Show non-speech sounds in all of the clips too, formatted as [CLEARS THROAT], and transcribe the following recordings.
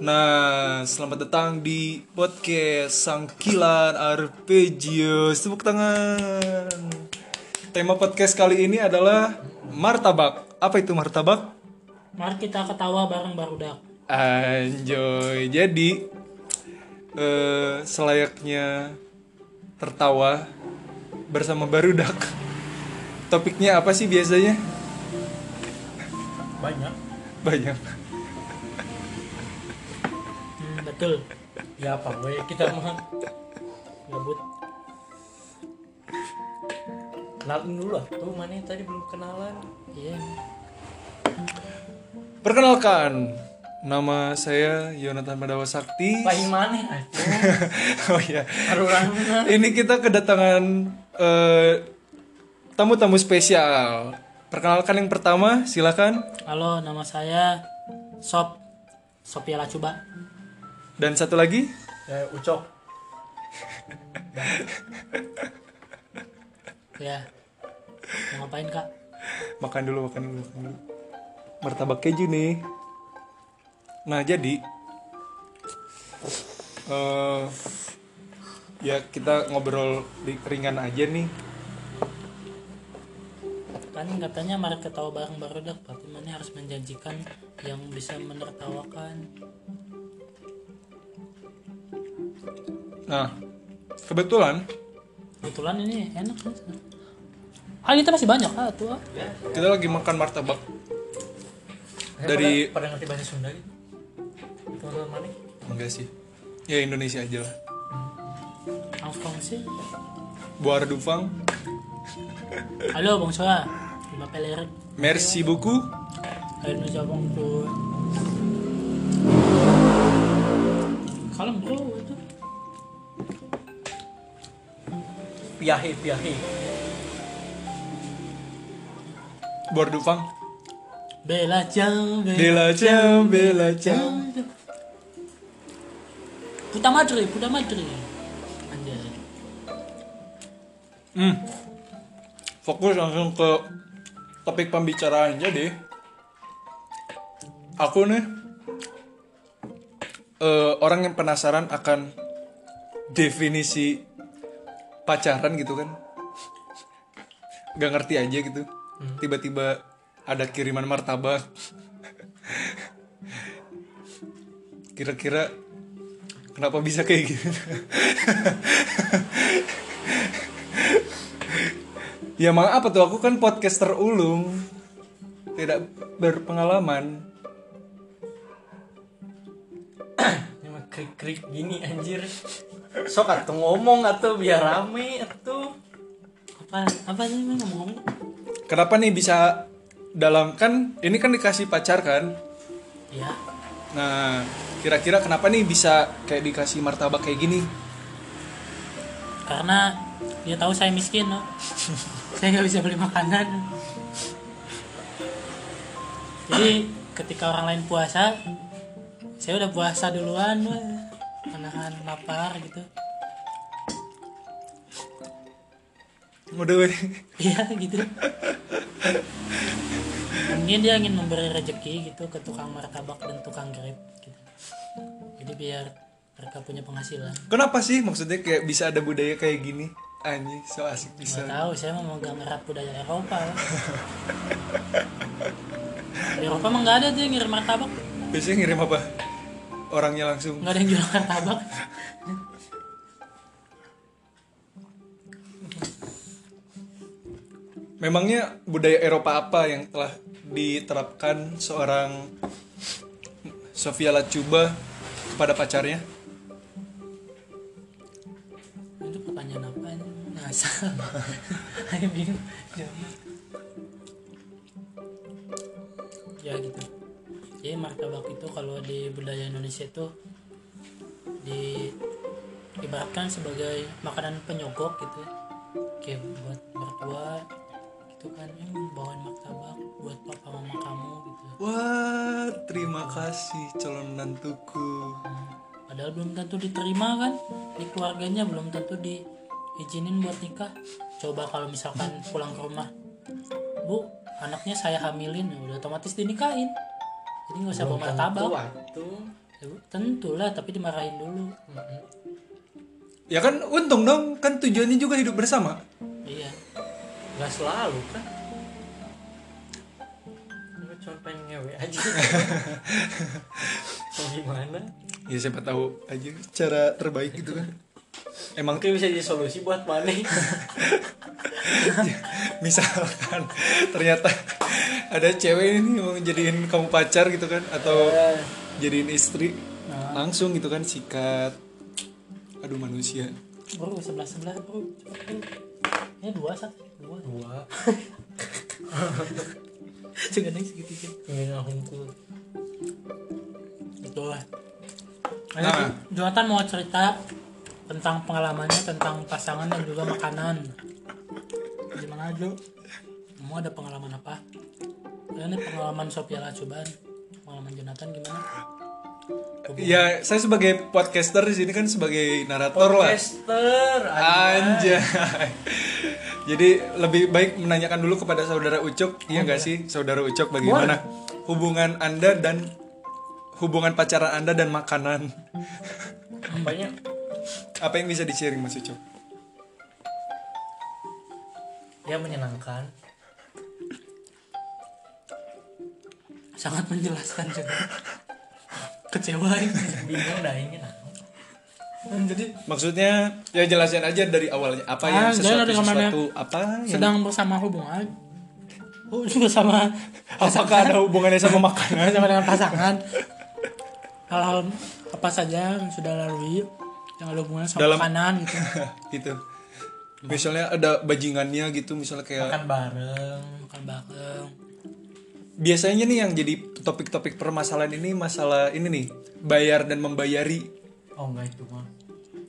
Nah, selamat datang di podcast Sangkilan Arpeggios. Tepuk tangan. Tema podcast kali ini adalah martabak. Apa itu martabak? Mari kita ketawa bareng barudak. Anjoy. Jadi eh, selayaknya tertawa bersama barudak. Topiknya apa sih biasanya? banyak Banyak. Betul. ya apa gue kita mah Gabut. kenalin dulu lah tuh mana tadi belum kenalan Iya. Perkenalkan, nama saya Yonatan Madawa Sakti. paling mana [LAUGHS] oh iya. Ini kita kedatangan eh, tamu-tamu spesial. Perkenalkan yang pertama, silakan. Halo, nama saya Sop Sophia Lacuba. Dan satu lagi, ya ucok Ya. Mau ngapain, Kak? makan dulu, makan dulu, makan dulu. Martabak keju nih. Nah, jadi eh ya kita ngobrol di ringan aja nih. Kan katanya mari ketawa bareng barudak, berarti mana harus menjanjikan yang bisa menertawakan. Nah, kebetulan Kebetulan ini enak kan? Ah, ini tuh masih banyak ah tuh. kita lagi makan martabak Dari- pada, pada ngerti bahasa Sunda gitu teman-teman mana enggak sih. Ya Indonesia aja lah. Langsung sih. Buar Dufang, Halo, Bang Soa. Lima peler. Merci beaucoup. Ayo Bang tuh. Kalem bro itu. Piahe piahe Buar Dufang. Bela jam, Bela jam, bela jam. Puta madre, puta madre. Anjay. Hmm. Fokus langsung ke topik pembicaraan. Jadi, aku nih eh, orang yang penasaran akan definisi pacaran gitu kan. Gak ngerti aja gitu. Tiba-tiba ada kiriman martabak. Kira-kira kenapa bisa kayak gitu? Ya emang apa tuh aku kan podcaster ulung Tidak berpengalaman krik krik gini anjir sok atau ngomong atau biar rame atau Apa apa sih emang ngomong? Kenapa nih bisa dalam kan ini kan dikasih pacar kan Ya, Nah kira-kira kenapa nih bisa kayak dikasih martabak kayak gini karena dia tahu saya miskin, no. [LAUGHS] saya nggak bisa beli makanan. Jadi ketika orang lain puasa, saya udah puasa duluan, wah. Menahan lapar gitu. Udah Iya gitu. Mungkin dia ingin memberi rezeki gitu ke tukang martabak dan tukang grab gitu. Jadi biar mereka punya penghasilan. Kenapa sih maksudnya kayak bisa ada budaya kayak gini Anjing so asik bisa Nggak tahu, saya mau erat budaya Eropa. Di Eropa emang nggak ada yang ngirim martabak, Biasanya ngirim apa? Orangnya langsung nggak ada yang jual martabak. Memangnya budaya Eropa apa yang telah diterapkan seorang Sofia Lacuba kepada pacarnya? Itu pertanyaan apa? Ngasal. Ayo bingung. Ya gitu. Jadi martabak itu kalau di budaya Indonesia itu di ibaratkan sebagai makanan penyogok gitu ya. Kayak buat mertua gitu kan yang bawain martabak buat papa mama kamu gitu. Wah, terima kasih calon menantuku. Padahal belum tentu diterima kan di keluarganya belum tentu diizinin buat nikah. Coba kalau misalkan pulang ke rumah, bu anaknya saya hamilin, ya udah otomatis dinikahin. Jadi nggak usah bawa martabak. Ya, tentulah tapi dimarahin dulu. Ya kan untung dong, kan tujuannya juga hidup bersama. iya. Nggak selalu kan? Cuma pengen ngewe aja. [LAUGHS] Mau gimana? Ya siapa tahu aja cara terbaik gitu kan. Emang mungkin bisa jadi solusi buat mana [LAUGHS] misalkan ternyata ada cewek ini mau jadiin kamu pacar gitu kan atau jadiin istri langsung gitu kan sikat. Aduh manusia. Bro sebelah sebelah bro. Ini dua satu dua. Dua. [LAUGHS] Segadang segitiga. Ingin aku gitu lah. Nah. Jonathan mau cerita tentang pengalamannya tentang pasangan dan juga makanan. Gimana Jo? Mau ada pengalaman apa? Ya, Ini pengalaman Sophia Lacuban pengalaman Jonathan gimana? ya saya sebagai podcaster di sini kan sebagai narator lah. Podcaster anjay. [LAUGHS] jadi lebih baik menanyakan dulu kepada saudara Ucok iya nggak sih saudara Ucok bagaimana hubungan anda dan hubungan pacaran anda dan makanan? Apanya apa yang bisa di-sharing mas Ucok ya menyenangkan Sangat menjelaskan juga. Kecewa ini. bingung dah ini nah Jadi Maksudnya ya jelasin aja dari awalnya apa yang Ah, jadi sesuatu dari ke mana? sesuatu apa yang sedang bersama hubungan. Oh, juga sama apakah ada hubungannya sama makanan? sama dengan pasangan. Hal-hal apa saja yang sudah lalui yang ada hubungannya sama Dalam- makanan gitu. [LAUGHS] gitu. Misalnya ada bajingannya gitu, misalnya kayak makan bareng Makan bareng. biasanya nih yang jadi topik-topik permasalahan ini masalah ini nih bayar dan membayari. oh enggak itu mah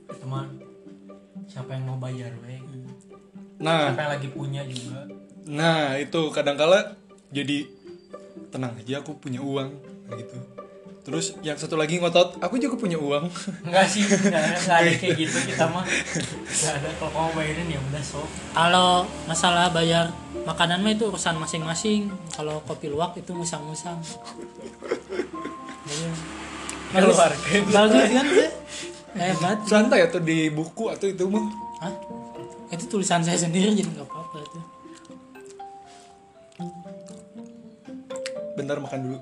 itu mah siapa yang mau bayar we Nah, siapa yang lagi punya juga nah itu kadangkala jadi tenang aja aku punya uang gitu. Terus yang satu lagi ngotot, aku juga punya uang. enggak sih enggak, ada [LAUGHS] kayak gitu kita mah enggak ada kalau kamu bayarin ya udah sok Kalau masalah bayar makanan mah itu urusan masing-masing. Kalau kopi luwak itu musang-musang. Jadi, bagus, Keluarga. bagus kan sih? Hebat. Santai atau di buku atau itu mah. Hah? Itu tulisan saya sendiri jadi nggak apa-apa itu. Bentar makan dulu.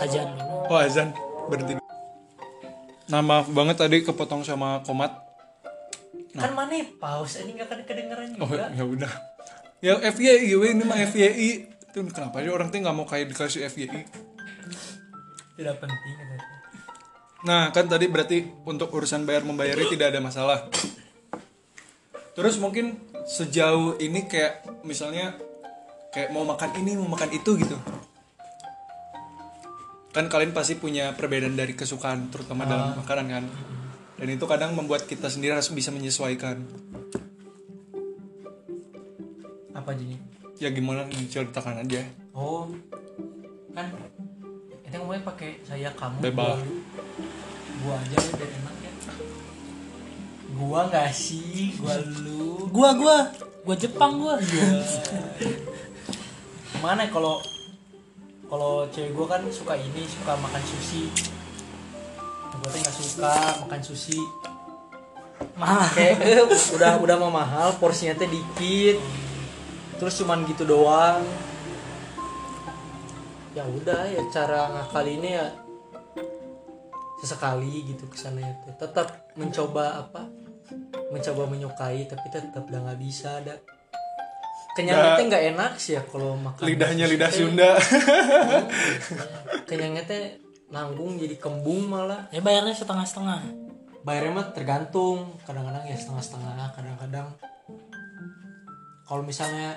Dulu. Oh azan berhenti. Nah maaf banget tadi kepotong sama komat. kan mana pause ini enggak kan kedengeran Oh juga ya udah. Ya FYI we, ini mah FYI. Tuh kenapa sih orang tuh nggak mau kayak dikasih FYI? tidak penting. Nah kan tadi berarti untuk urusan bayar membayari tidak ada masalah. Terus mungkin sejauh ini kayak misalnya kayak mau makan ini mau makan itu gitu. Kan kalian pasti punya perbedaan dari kesukaan terutama dalam makanan kan. Dan itu kadang membuat kita sendiri harus bisa menyesuaikan. apa jadi Ya gimana diceritakan aja. oh kan itu ngomongnya pakai saya kamu Bebas. gua gua aja biar enak ya gua nggak sih gua lu Gua gua gua Jepang gua. [LAUGHS] mana ya kalau kalau cewek gua kan suka ini suka makan sushi. Gua tuh nggak suka makan sushi. Kayak eh, udah udah mau mahal porsinya teh dikit. Terus cuman gitu doang. Ya udah ya cara ngakalinnya ya sesekali gitu ke sana ya teh. tetap mencoba apa? Mencoba menyukai tapi tetap udah nggak bisa ada kenyangnya teh nggak enak sih ya kalau makan Lidahnya sushi lidah teh. Sunda. [LAUGHS] kenyangnya teh nanggung jadi kembung malah. Ya bayarnya setengah-setengah. bayarnya mah tergantung. Kadang-kadang ya setengah-setengah kadang-kadang. Kalau misalnya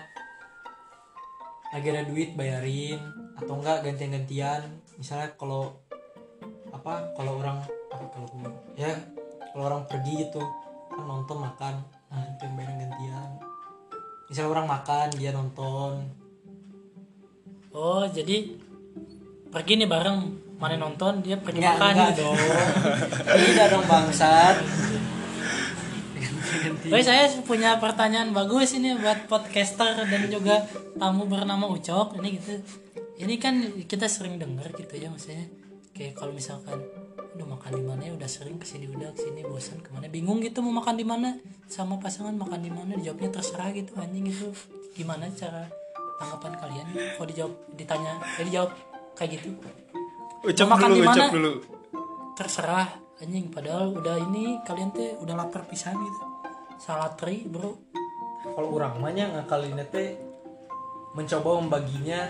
lagi ada duit bayarin. Atau enggak gantian-gantian. Misalnya kalau apa kalau orang apa kalau ya kalau orang pergi gitu kan nonton makan. Nah itu yang bayarin gantian misalnya orang makan dia nonton. Oh, jadi pergi nih bareng mana nonton dia pergi enggak makan. enggak gitu. dong. Tidak dong bangsat. Baik, saya punya pertanyaan bagus ini buat podcaster dan juga tamu bernama Ucok. Ini gitu. Ini kan kita sering dengar gitu ya maksudnya. Kayak kalau misalkan udah makan di mana ya? Udah sering ke sini udah ke sini bosan ke mana? Bingung gitu mau makan di mana? Sama pasangan makan di mana? Dijawabnya terserah gitu anjing itu. Gimana cara tanggapan kalian? Kalau dijawab ditanya ya dijawab kayak gitu. Ucap makan dulu di mana? dulu. Terserah anjing. Padahal udah ini kalian teh udah lapar pisan gitu. Salatri bro. Kalau orang mahnya ngakalin teh mencoba membaginya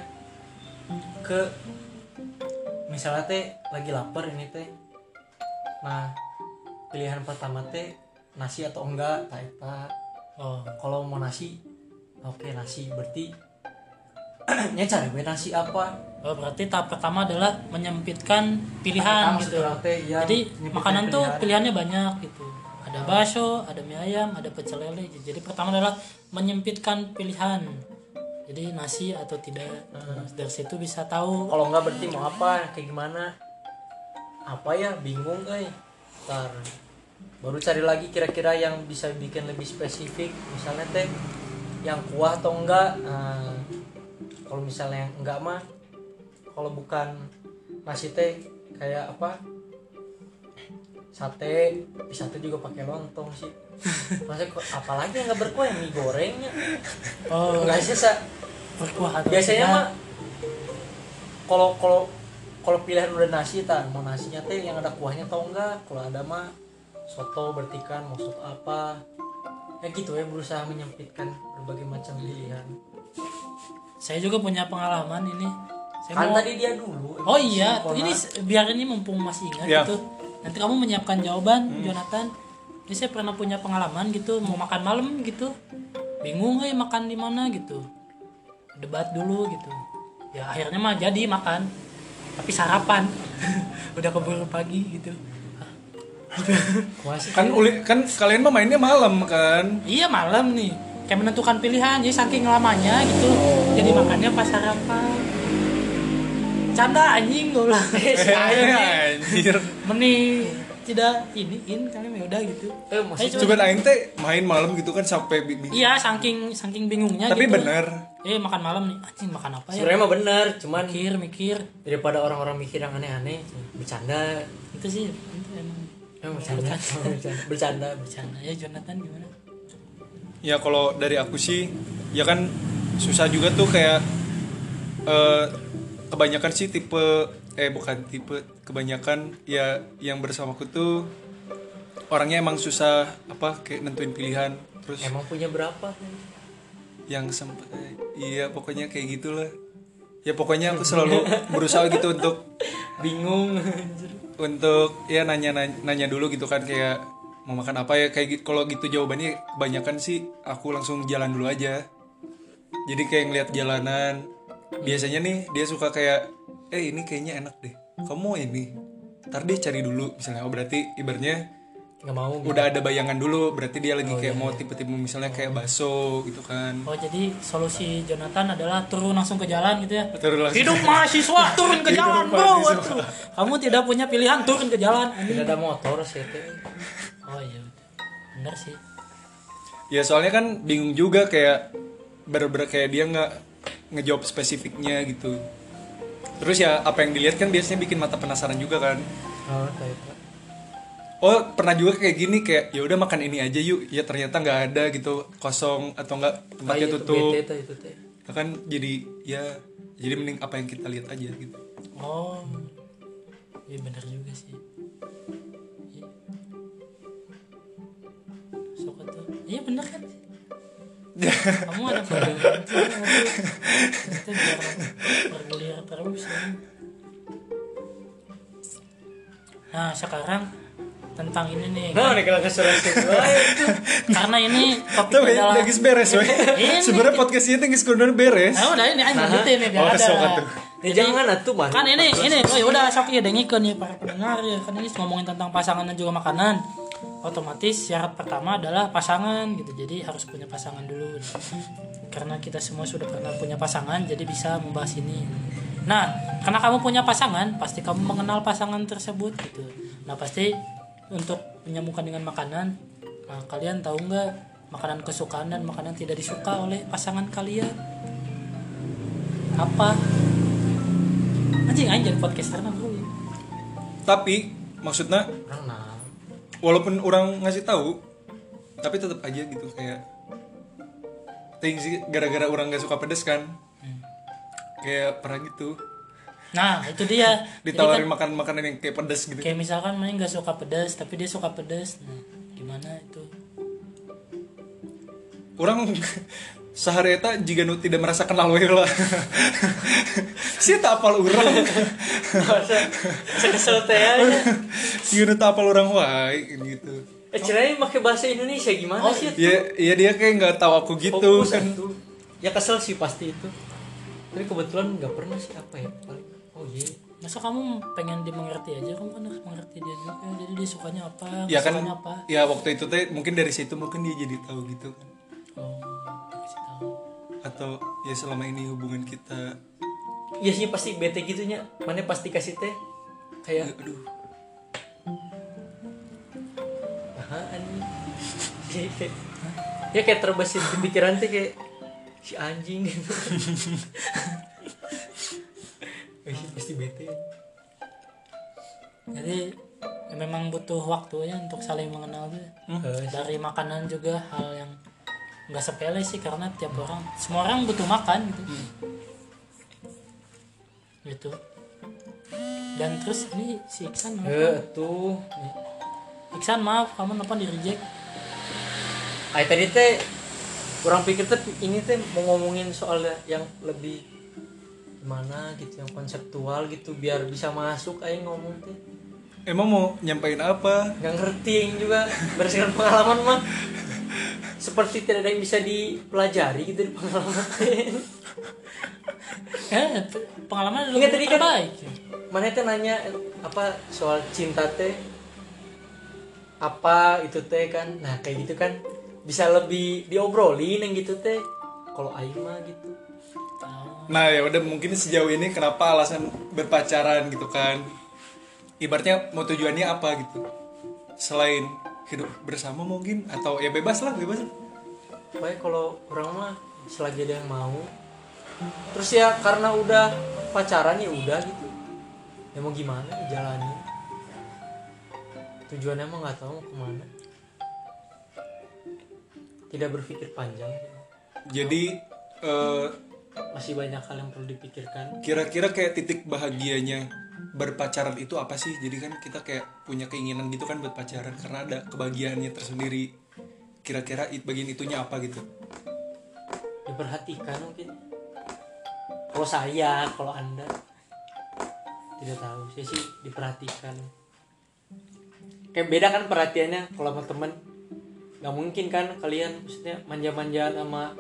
ke misalnya teh lagi lapar ini teh nah pilihan pertama teh nasi atau enggak tak eta oh kalau mau nasi oke nasi berarti [CLEARS THROAT] nya cari we nasi apa Oh, berarti tahap pertama adalah menyempitkan pilihan gitu. setelah teh, ya, Jadi makanan tuh pilihan. pilihannya banyak gitu. Ada bakso, ada mie ayam, ada pecel lele. Jadi pertama adalah menyempitkan pilihan. Jadi nasi atau tidak. Hmm. Dari situ bisa tahu. kalau enggak berarti mau apa kayak gimana apa ya bingung eh ntar baru cari lagi kira-kira yang bisa bikin lebih spesifik misalnya teh yang kuah atau enggak Nah, kalau misalnya yang enggak mah kalau bukan nasi teh kayak apa sate sate juga pakai lontong sih maksudnya apalagi yang nggak berkuah yang mie gorengnya Oh, enggak sih Sa? berkuah atau biasanya mah kalau kalau kalau pilihan udah nasi tan mau nasinya teh yang ada kuahnya atau enggak kalau ada mah soto berarti kan mau soto apa ya gitu ya berusaha menyempitkan berbagai macam pilihan Saya juga punya pengalaman ini. Saya kan mau- tadi dia dulu Oh iya, ini biar ini mumpung masih ingat Ya. gitu. Nanti kamu menyiapkan jawaban, Hmm. Jonathan. Ini saya pernah punya pengalaman gitu, mau makan malam gitu. Bingung eh makan di mana gitu. Debat dulu gitu. Ya akhirnya mah jadi makan. Tapi sarapan. [LAUGHS] Udah keburu pagi gitu. Kan uli kan kalian mah mainnya malam kan Iya malam nih. Kayak menentukan pilihan, jadi saking lamanya gitu. Jadi makannya pas sarapan. Canda anjing gue bilang. [LAUGHS] Eh, anjir Meni tidak ini in kalian ya udah gitu. eh maksudnya coba aing teh main malam gitu kan sampai bi- bi- Iya, saking saking bingungnya tapi gitu. bener Eh, makan malam nih. Anjing makan apa ya? sebenarnya mah bener cuman Mikir, mikir. daripada orang-orang mikir yang aneh-aneh bercanda Itu sih itu emang eh, bercanda [LAUGHS] bercanda bercanda bercanda. Ya Jonathan gimana? ya kalau dari aku sih ya kan susah juga tuh kayak eh, kebanyakan sih tipe eh bukan tipe kebanyakan ya yang bersamaku tuh orangnya emang susah apa kayak nentuin pilihan terus emang punya berapa? yang sempet iya pokoknya kayak gitulah. Ya pokoknya aku selalu berusaha gitu untuk bingung. untuk ya nanya nanya, nanya dulu gitu kan kayak mau makan apa ya kayak gitu. Kalau gitu jawabannya kebanyakan sih aku langsung jalan dulu aja. Jadi kayak ngeliat jalanan. Biasanya nih dia suka kayak eh ini kayaknya enak deh kamu ini ntar dia cari dulu misalnya oh berarti ibarnya nggak mau gitu. udah ada bayangan dulu berarti dia lagi kayak mau tipe-tipe misalnya kayak bakso gitu kan Oh, jadi solusi Jonathan adalah turun langsung ke jalan gitu ya. Turun langsung. Hidup mahasiswa turun ke [LAUGHS] Hidup jalan, Bro. Waduh. Kamu tidak punya pilihan turun ke jalan. tidak ada motor sih teh Oh iya. Bener sih. ya soalnya kan bingung juga kayak bener-bener kayak dia nggak ngejawab spesifiknya gitu terus ya apa yang dilihat kan biasanya bikin mata penasaran juga kan oh itu. oh pernah juga kayak gini kayak ya udah makan ini aja yuk ya ternyata nggak ada gitu kosong atau enggak tempatnya itu, tutup bete tuh, itu teh kan jadi ya jadi mending apa yang kita lihat aja gitu Oh. Iya bener juga sih. Iya. Iya bener kan? Kamu ada tuh, aduh. Kita biar bergulir terus. ya. Nah sekarang tentang ini nih nah nih kalau itu karena ini topik Tuh, adalah udah beres weh. Ini. [LAUGHS] Sebenarnya podcast ini tinggal kudu beres. nah udah ini aja lanjutin nih biar Oh, ada atuh. ya jangan atuh mah kan ini ini oh ya udah sok ya dengikeun ya para pendengar ya kan ini ngomongin tentang pasangan dan juga makanan otomatis syarat pertama adalah pasangan gitu. Jadi harus punya pasangan dulu. Karena kita semua sudah pernah punya pasangan jadi bisa membahas ini. Nah karena kamu punya pasangan pasti kamu mengenal pasangan tersebut gitu. Nah pasti untuk menyambungkan dengan makanan nah, kalian tahu nggak makanan kesukaan dan makanan tidak disuka oleh pasangan kalian? Apa? Anjing anjing podcaster mah bro. Tapi maksudnya walaupun orang ngasih tahu tapi tetap aja gitu kayak ting sih gara-gara orang nggak suka pedes kan? Kayak pernah gitu. Nah itu dia. [LAUGHS] Ditawarin kan makan makanan yang kayak pedes gitu. Kayak misalkan mana nggak suka pedas tapi dia suka pedas nah gimana itu? Orang sehari eta jika nu tidak merasa kenal we lah. [LAUGHS] Sih tak apal orang? Bisa kesel teh aja jika nu tak apal orang wae gitu. Eh cerai pakai bahasa Indonesia gimana Oh, sih? ya ya dia kayak nggak tahu aku gitu Fokus kan. atuh. ya kesel sih pasti itu. Tapi kebetulan nggak pernah sih apa ya? Oh iya. Masa kamu pengen dimengerti aja? Kamu kan harus mengerti dia juga. Jadi dia sukanya apa ya kan apa? ya waktu itu teh mungkin dari situ mungkin dia jadi tahu gitu kan atau ya selama ini hubungan kita iya sih pasti bete gitunya mana pasti kasih teh kayak aduh. Apaan nih? [LAUGHS] Ya kayak terbesit di pikiran teh kayak si anjing. [LAUGHS] Gitu Eh, pasti bete. Jadi ya memang butuh waktu ya untuk saling mengenal tuh Eh, dari makanan juga hal yang nggak sepele sih karena tiap orang semua orang butuh makan gitu. Gitu. Dan terus ini si Iksan eh tuh. Iksan maaf kamu kenapa di reject. Ay, tadi teh kurang pikir teh ini teh mau ngomongin soal yang lebih gimana gitu yang konseptual gitu biar bisa masuk aja ngomong teh. Emang mau nyampain apa? Nggak ngerti yang juga berdasarkan pengalaman mah [LAUGHS] seperti tidak ada yang bisa dipelajari gitu di pengalaman. [LAUGHS] Eh pengalaman Ingat tadi kan- terbaik mana teh nanya apa soal cinta teh apa itu teh kan? Nah kayak gitu kan. Bisa lebih diobrolin yang gitu teh. Kalau aing mah gitu. Oh, nah ya udah mungkin sejauh ini kenapa alasan berpacaran gitu kan? Ibaratnya mau tujuannya apa gitu? Selain hidup bersama mungkin atau ya bebas lah bebas. Pokoknya kalau orang mah selagi ada yang mau terus ya karena udah pacaran ya udah gitu. Ya mau gimana jalani tujuannya mah nggak tahu mau ke mana. Tidak berpikir panjang. Jadi eh, masih banyak hal yang perlu dipikirkan. Kira-kira kayak titik bahagianya berpacaran itu apa sih? Jadi kan kita kayak punya keinginan gitu kan buat pacaran karena ada kebahagiaannya tersendiri. Kira-kira it- bagian itunya apa gitu? Diperhatikan mungkin. Kalau saya kalau anda tidak tahu. Saya sih diperhatikan. Kayak beda kan perhatiannya kalau sama temen nggak mungkin kan kalian maksudnya manja-manjaan sama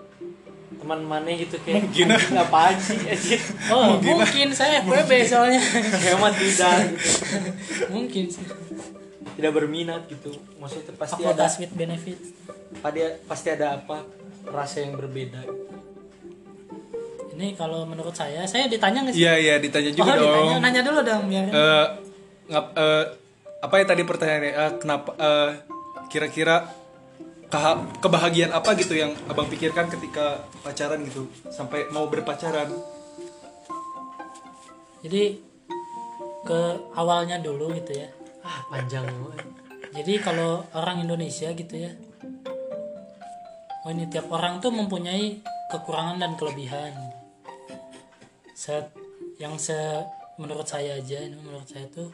teman mana gitu kayak Mungkin. apaan sih? [LAUGHS] Anjing. Oh mungkin. saya [LAUGHS] FWB soalnya. Hemat tidak gitu. [LAUGHS] mungkin sih. Tidak berminat gitu. Maksudnya pasti ada fakultas with benefit? Pasti pasti ada apa? Rasa yang berbeda. Ini kalau menurut saya saya ditanya nggak sih? Iya iya ditanya oh juga dong. Ditanya nanya dulu dong biar Eh, ngap- eh, apa ya tadi pertanyaannya? Eh, kenapa eh, kira-kira kebahagiaan apa gitu yang abang pikirkan ketika pacaran gitu? Sampai mau berpacaran. Jadi ke awalnya dulu gitu ya. Ah panjang. Banget jadi kalau orang Indonesia gitu ya oh ini tiap orang tuh mempunyai kekurangan dan kelebihan. Set yang se menurut saya aja ini menurut saya tuh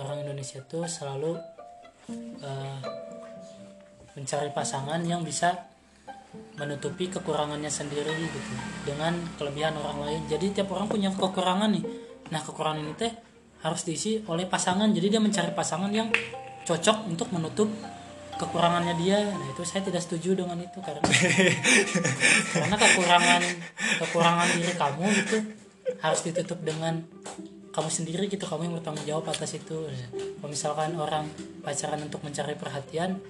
orang Indonesia tuh selalu eh, mencari pasangan yang bisa menutupi kekurangannya sendiri gitu. Dengan kelebihan orang lain. Jadi tiap orang punya kekurangan nih. Nah kekurangan ini teh harus diisi oleh pasangan. Jadi dia mencari pasangan yang cocok untuk menutup kekurangannya dia. Nah itu saya tidak setuju dengan itu karena [LAUGHS] karena kekurangan kekurangan diri kamu itu harus ditutup dengan kamu sendiri gitu. Kamu yang bertanggung jawab atas itu. Kalau misalkan orang pacaran untuk mencari perhatian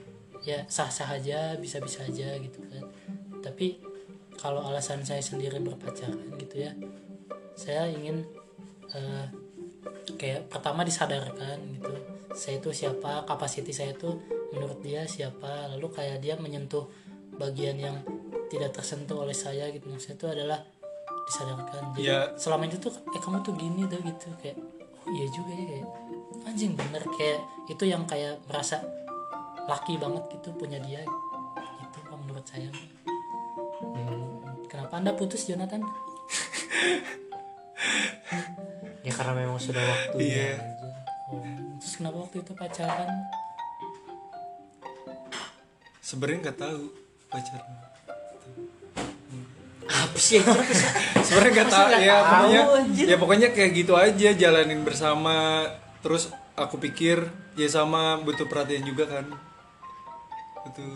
ya sah sah aja bisa bisa aja gitu kan. Tapi kalau alasan saya sendiri berpacaran gitu ya saya ingin eh, kayak pertama disadarkan gitu. Saya itu siapa kapasiti saya itu menurut dia siapa. Lalu kayak dia menyentuh bagian yang tidak tersentuh oleh saya gitu. Maksudnya itu adalah disadarkan. Jadi Ya. selama itu tuh eh kamu tuh gini tuh gitu. Kayak oh iya juga ya kayak anjing bener. Kayak itu yang kayak merasa laki banget gitu punya dia itu kalau menurut saya. Hmm. kenapa anda putus Jonathan? [LAUGHS] Ya karena memang sudah waktunya aja. oh, terus kenapa waktu itu pacaran? Sebenarnya nggak tahu pacaran. Apa sih terus sebenarnya nggak tahu ya tahu, pokoknya anjir? ya pokoknya kayak gitu aja jalanin bersama. Terus aku pikir ya sama butuh perhatian juga kan butuh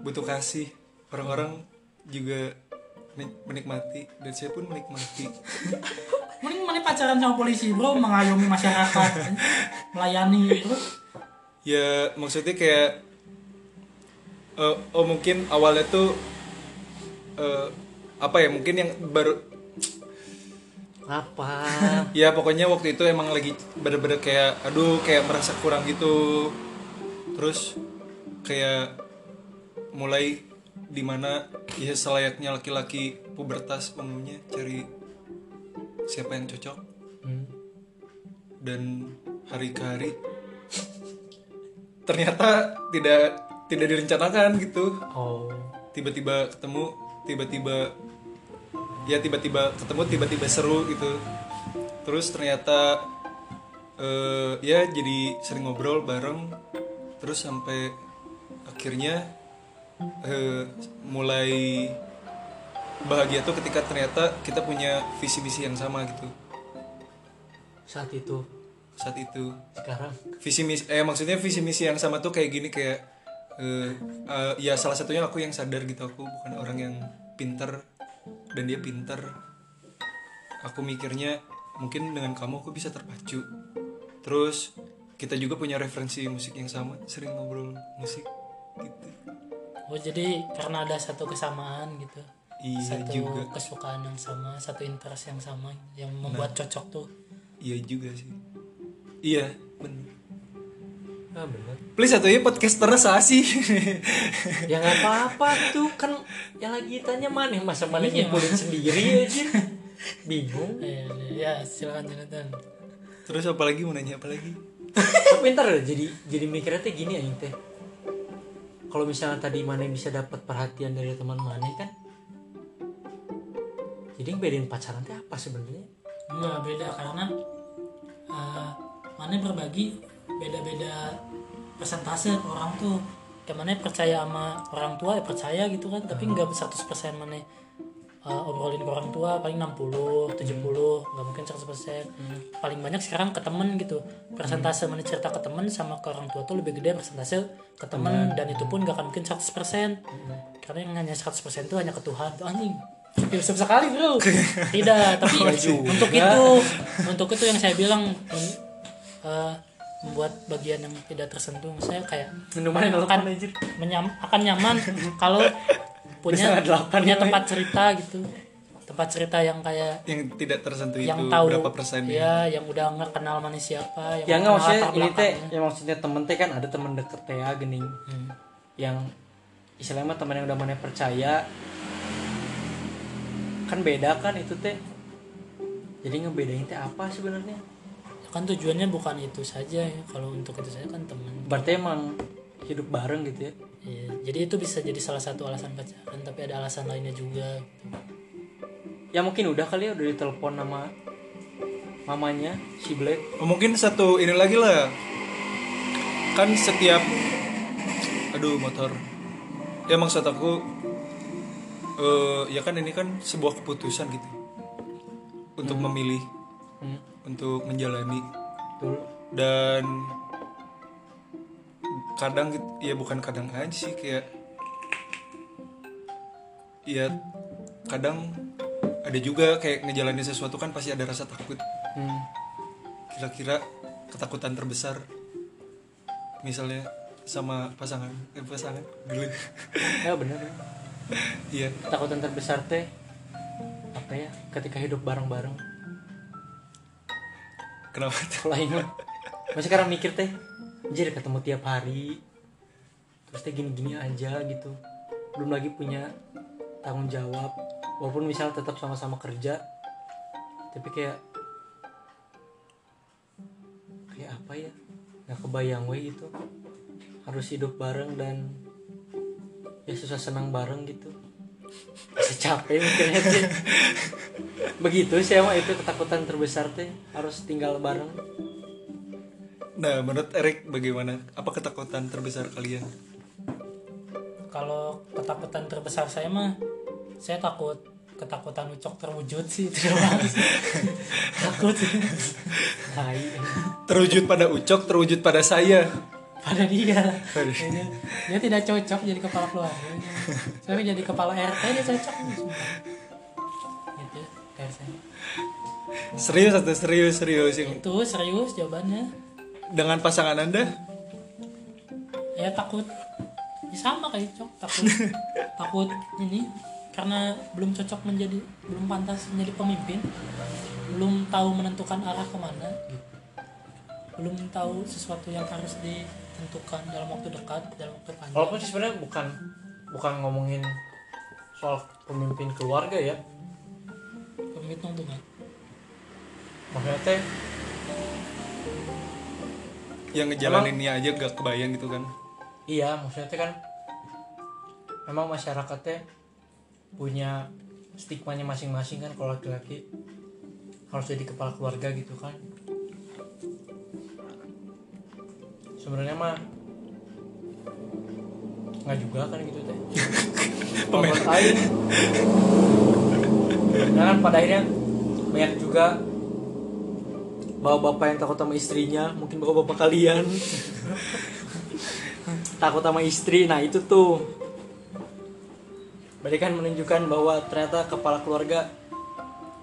butuh kasih. Orang-orang juga men- menikmati. Dan saya pun menikmati. [LAUGHS] Mending mana pacaran sama polisi bro. Mengayomi masyarakat. Melayani bro. Ya maksudnya kayak eh, oh mungkin awalnya tuh eh, apa ya mungkin yang baru apa? Ya pokoknya waktu itu emang lagi bener-bener kayak aduh kayak merasa kurang gitu. Terus kayak mulai di mana ya selayaknya laki-laki pubertas umumnya cari siapa yang cocok. Hmm. dan hari ke hari ternyata tidak tidak direncanakan gitu. Oh. Tiba-tiba ketemu tiba-tiba ya tiba-tiba ketemu tiba-tiba seru gitu. Terus ternyata eh, ya jadi sering ngobrol bareng. Terus sampai akhirnya eh, mulai bahagia tuh ketika ternyata kita punya visi misi yang sama gitu. Saat itu? Saat itu. Sekarang? Visi misi eh maksudnya visi misi yang sama tuh kayak gini kayak eh, eh, ya salah satunya aku yang sadar gitu. Aku bukan orang yang pinter dan dia pinter. Aku mikirnya mungkin dengan kamu aku bisa terpacu. Terus kita juga punya referensi musik yang sama sering ngobrol musik gitu. Oh jadi karena ada satu kesamaan gitu. Iya satu juga. kesukaan yang sama satu interest yang sama yang membuat cocok tuh. Iya juga sih. Iya bener. Ah bener. Please satu ya podcaster sih. Ya nggak apa-apa tuh kan yang lagi tanya mana masa mana Iya. nyimpulin sendiri aja bingung. Eh, ya silakan Jonathan terus apa lagi mau nanya apa lagi? Tapi ntar jadi jadi mikirnya teh gini aja teh kalau misalnya tadi mana bisa dapat perhatian dari teman mana kan? Jadi yang bedain pacaran teh apa sebenarnya? Enggak beda karena uh, mana berbagi beda-beda persentase orang tuh. Kayak mana percaya sama orang tua ya percaya gitu kan tapi nggak 100% mana uh, obrolin ke orang tua paling 60 70 nggak mungkin 100% paling banyak sekarang ke temen gitu. Persentase mana cerita ke temen sama ke orang tua tuh lebih gede persentase ke temen dan itu pun nggak akan mungkin 100% karena yang hanya 100% itu hanya ke Tuhan. Tuh anjing filsuf sekali bro. [LAUGHS] Tidak tapi untuk itu untuk itu yang saya bilang eh, membuat bagian yang tidak tersentuh. Saya kayak minuman akan menyam, akan nyaman [LAUGHS] kalau punya punya ya, tempat cerita gitu. Tempat cerita yang kayak yang tidak tersentuh yang itu tahu berapa persennya ya yang udah nggak kenal mana siapa ya yang nggak kenal maksudnya ini teh yang maksudnya temen teh kan ada temen deket teh ya gening. Hmm. yang istilahnya mah teman yang udah mana percaya. Kan beda kan itu teh. Jadi ngebedain teh apa sebenarnya? Kan tujuannya bukan itu saja ya. Kalau untuk itu saja kan teman berarti emang hidup bareng gitu ya Ya, jadi itu bisa jadi salah satu alasan pacaran tapi ada alasan lainnya juga gitu. ya mungkin udah kali ya udah ditelepon sama mamanya si Black Oh, mungkin satu ini lagi lah kan setiap aduh motor ya maksud aku eh ya kan ini kan sebuah keputusan gitu untuk memilih hmm. untuk menjalani Tuh. dan kadang gitu- ya bukan kadang aja sih kayak ya kadang ada juga kayak ngejalanin sesuatu kan pasti ada rasa takut Hmm. kira-kira ketakutan terbesar misalnya sama pasangan eh pasangan dulu ya bener ya. [LAUGHS] iya takutan terbesar teh apa ya ketika hidup bareng-bareng kenapa tuh? mah masih sekarang mikir teh anjir ketemu tiap hari. Terus teh gini-gini aja gitu. Belum lagi punya tanggung jawab. Walaupun misal tetap sama-sama kerja tapi kayak kayak apa ya? Nggak kebayang we gitu. Harus hidup bareng dan ya susah senang bareng gitu. Bisa capek mikirnya sih. [LAUGHS] Begitu sih emang itu ketakutan terbesar teh harus tinggal bareng Nah, menurut Erik bagaimana? Apa ketakutan terbesar kalian? kalau ketakutan terbesar saya mah saya takut ketakutan ucok terwujud sih itu doang sih. [LAUGHS] takut Terwujud pada Ucok, terwujud pada saya. pada dia Pada dia, dia tidak cocok jadi kepala keluarga saya jadi kepala RT dia cocok gitu saya Serius atau serius serius yang itu serius jawabannya dengan pasangan Anda? ya takut. Ya sama kayak cok takut. [LAUGHS] Takut ini karena belum cocok menjadi belum pantas menjadi pemimpin. Belum tahu menentukan arah ke mana. Belum tahu sesuatu yang harus ditentukan dalam waktu dekat dalam waktu panjang. Walaupun sih sebenarnya bukan bukan ngomongin soal pemimpin keluarga ya. Pemimpin kan maksudnya teh Yang ngejalaninnya aja gak kebayang gitu kan? iya maksudnya kan memang masyarakatnya punya stigmanya masing-masing kan kalau laki-laki harus jadi kepala keluarga gitu kan. Sebenarnya mah nggak juga kan gitu teh. [LAUGHS] Aing Karena kan pada akhirnya banyak juga bapak-bapak yang takut sama istrinya mungkin bapak-bapak kalian. Takut sama istri nah itu tuh. Berarti kan menunjukkan bahwa ternyata kepala keluarga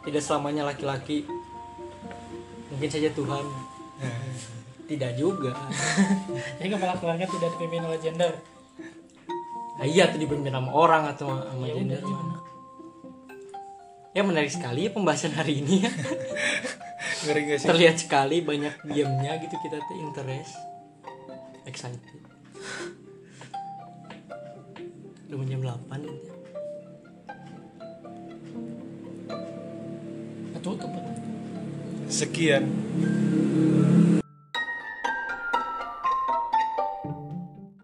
tidak selamanya laki-laki. Mungkin saja Tuhan. Tidak juga. [LAUGHS] Jadi kepala keluarga tidak dipimpin oleh gender. Nah, iya tuh dipimpin sama orang atau sama ya udah gender ya menarik sekali ya pembahasan hari ini ya [LAUGHS] Ngeri gak sih? terlihat sekali banyak diamnya gitu kita tuh interest excited udah jam 8 gitu ya. tutup Sekian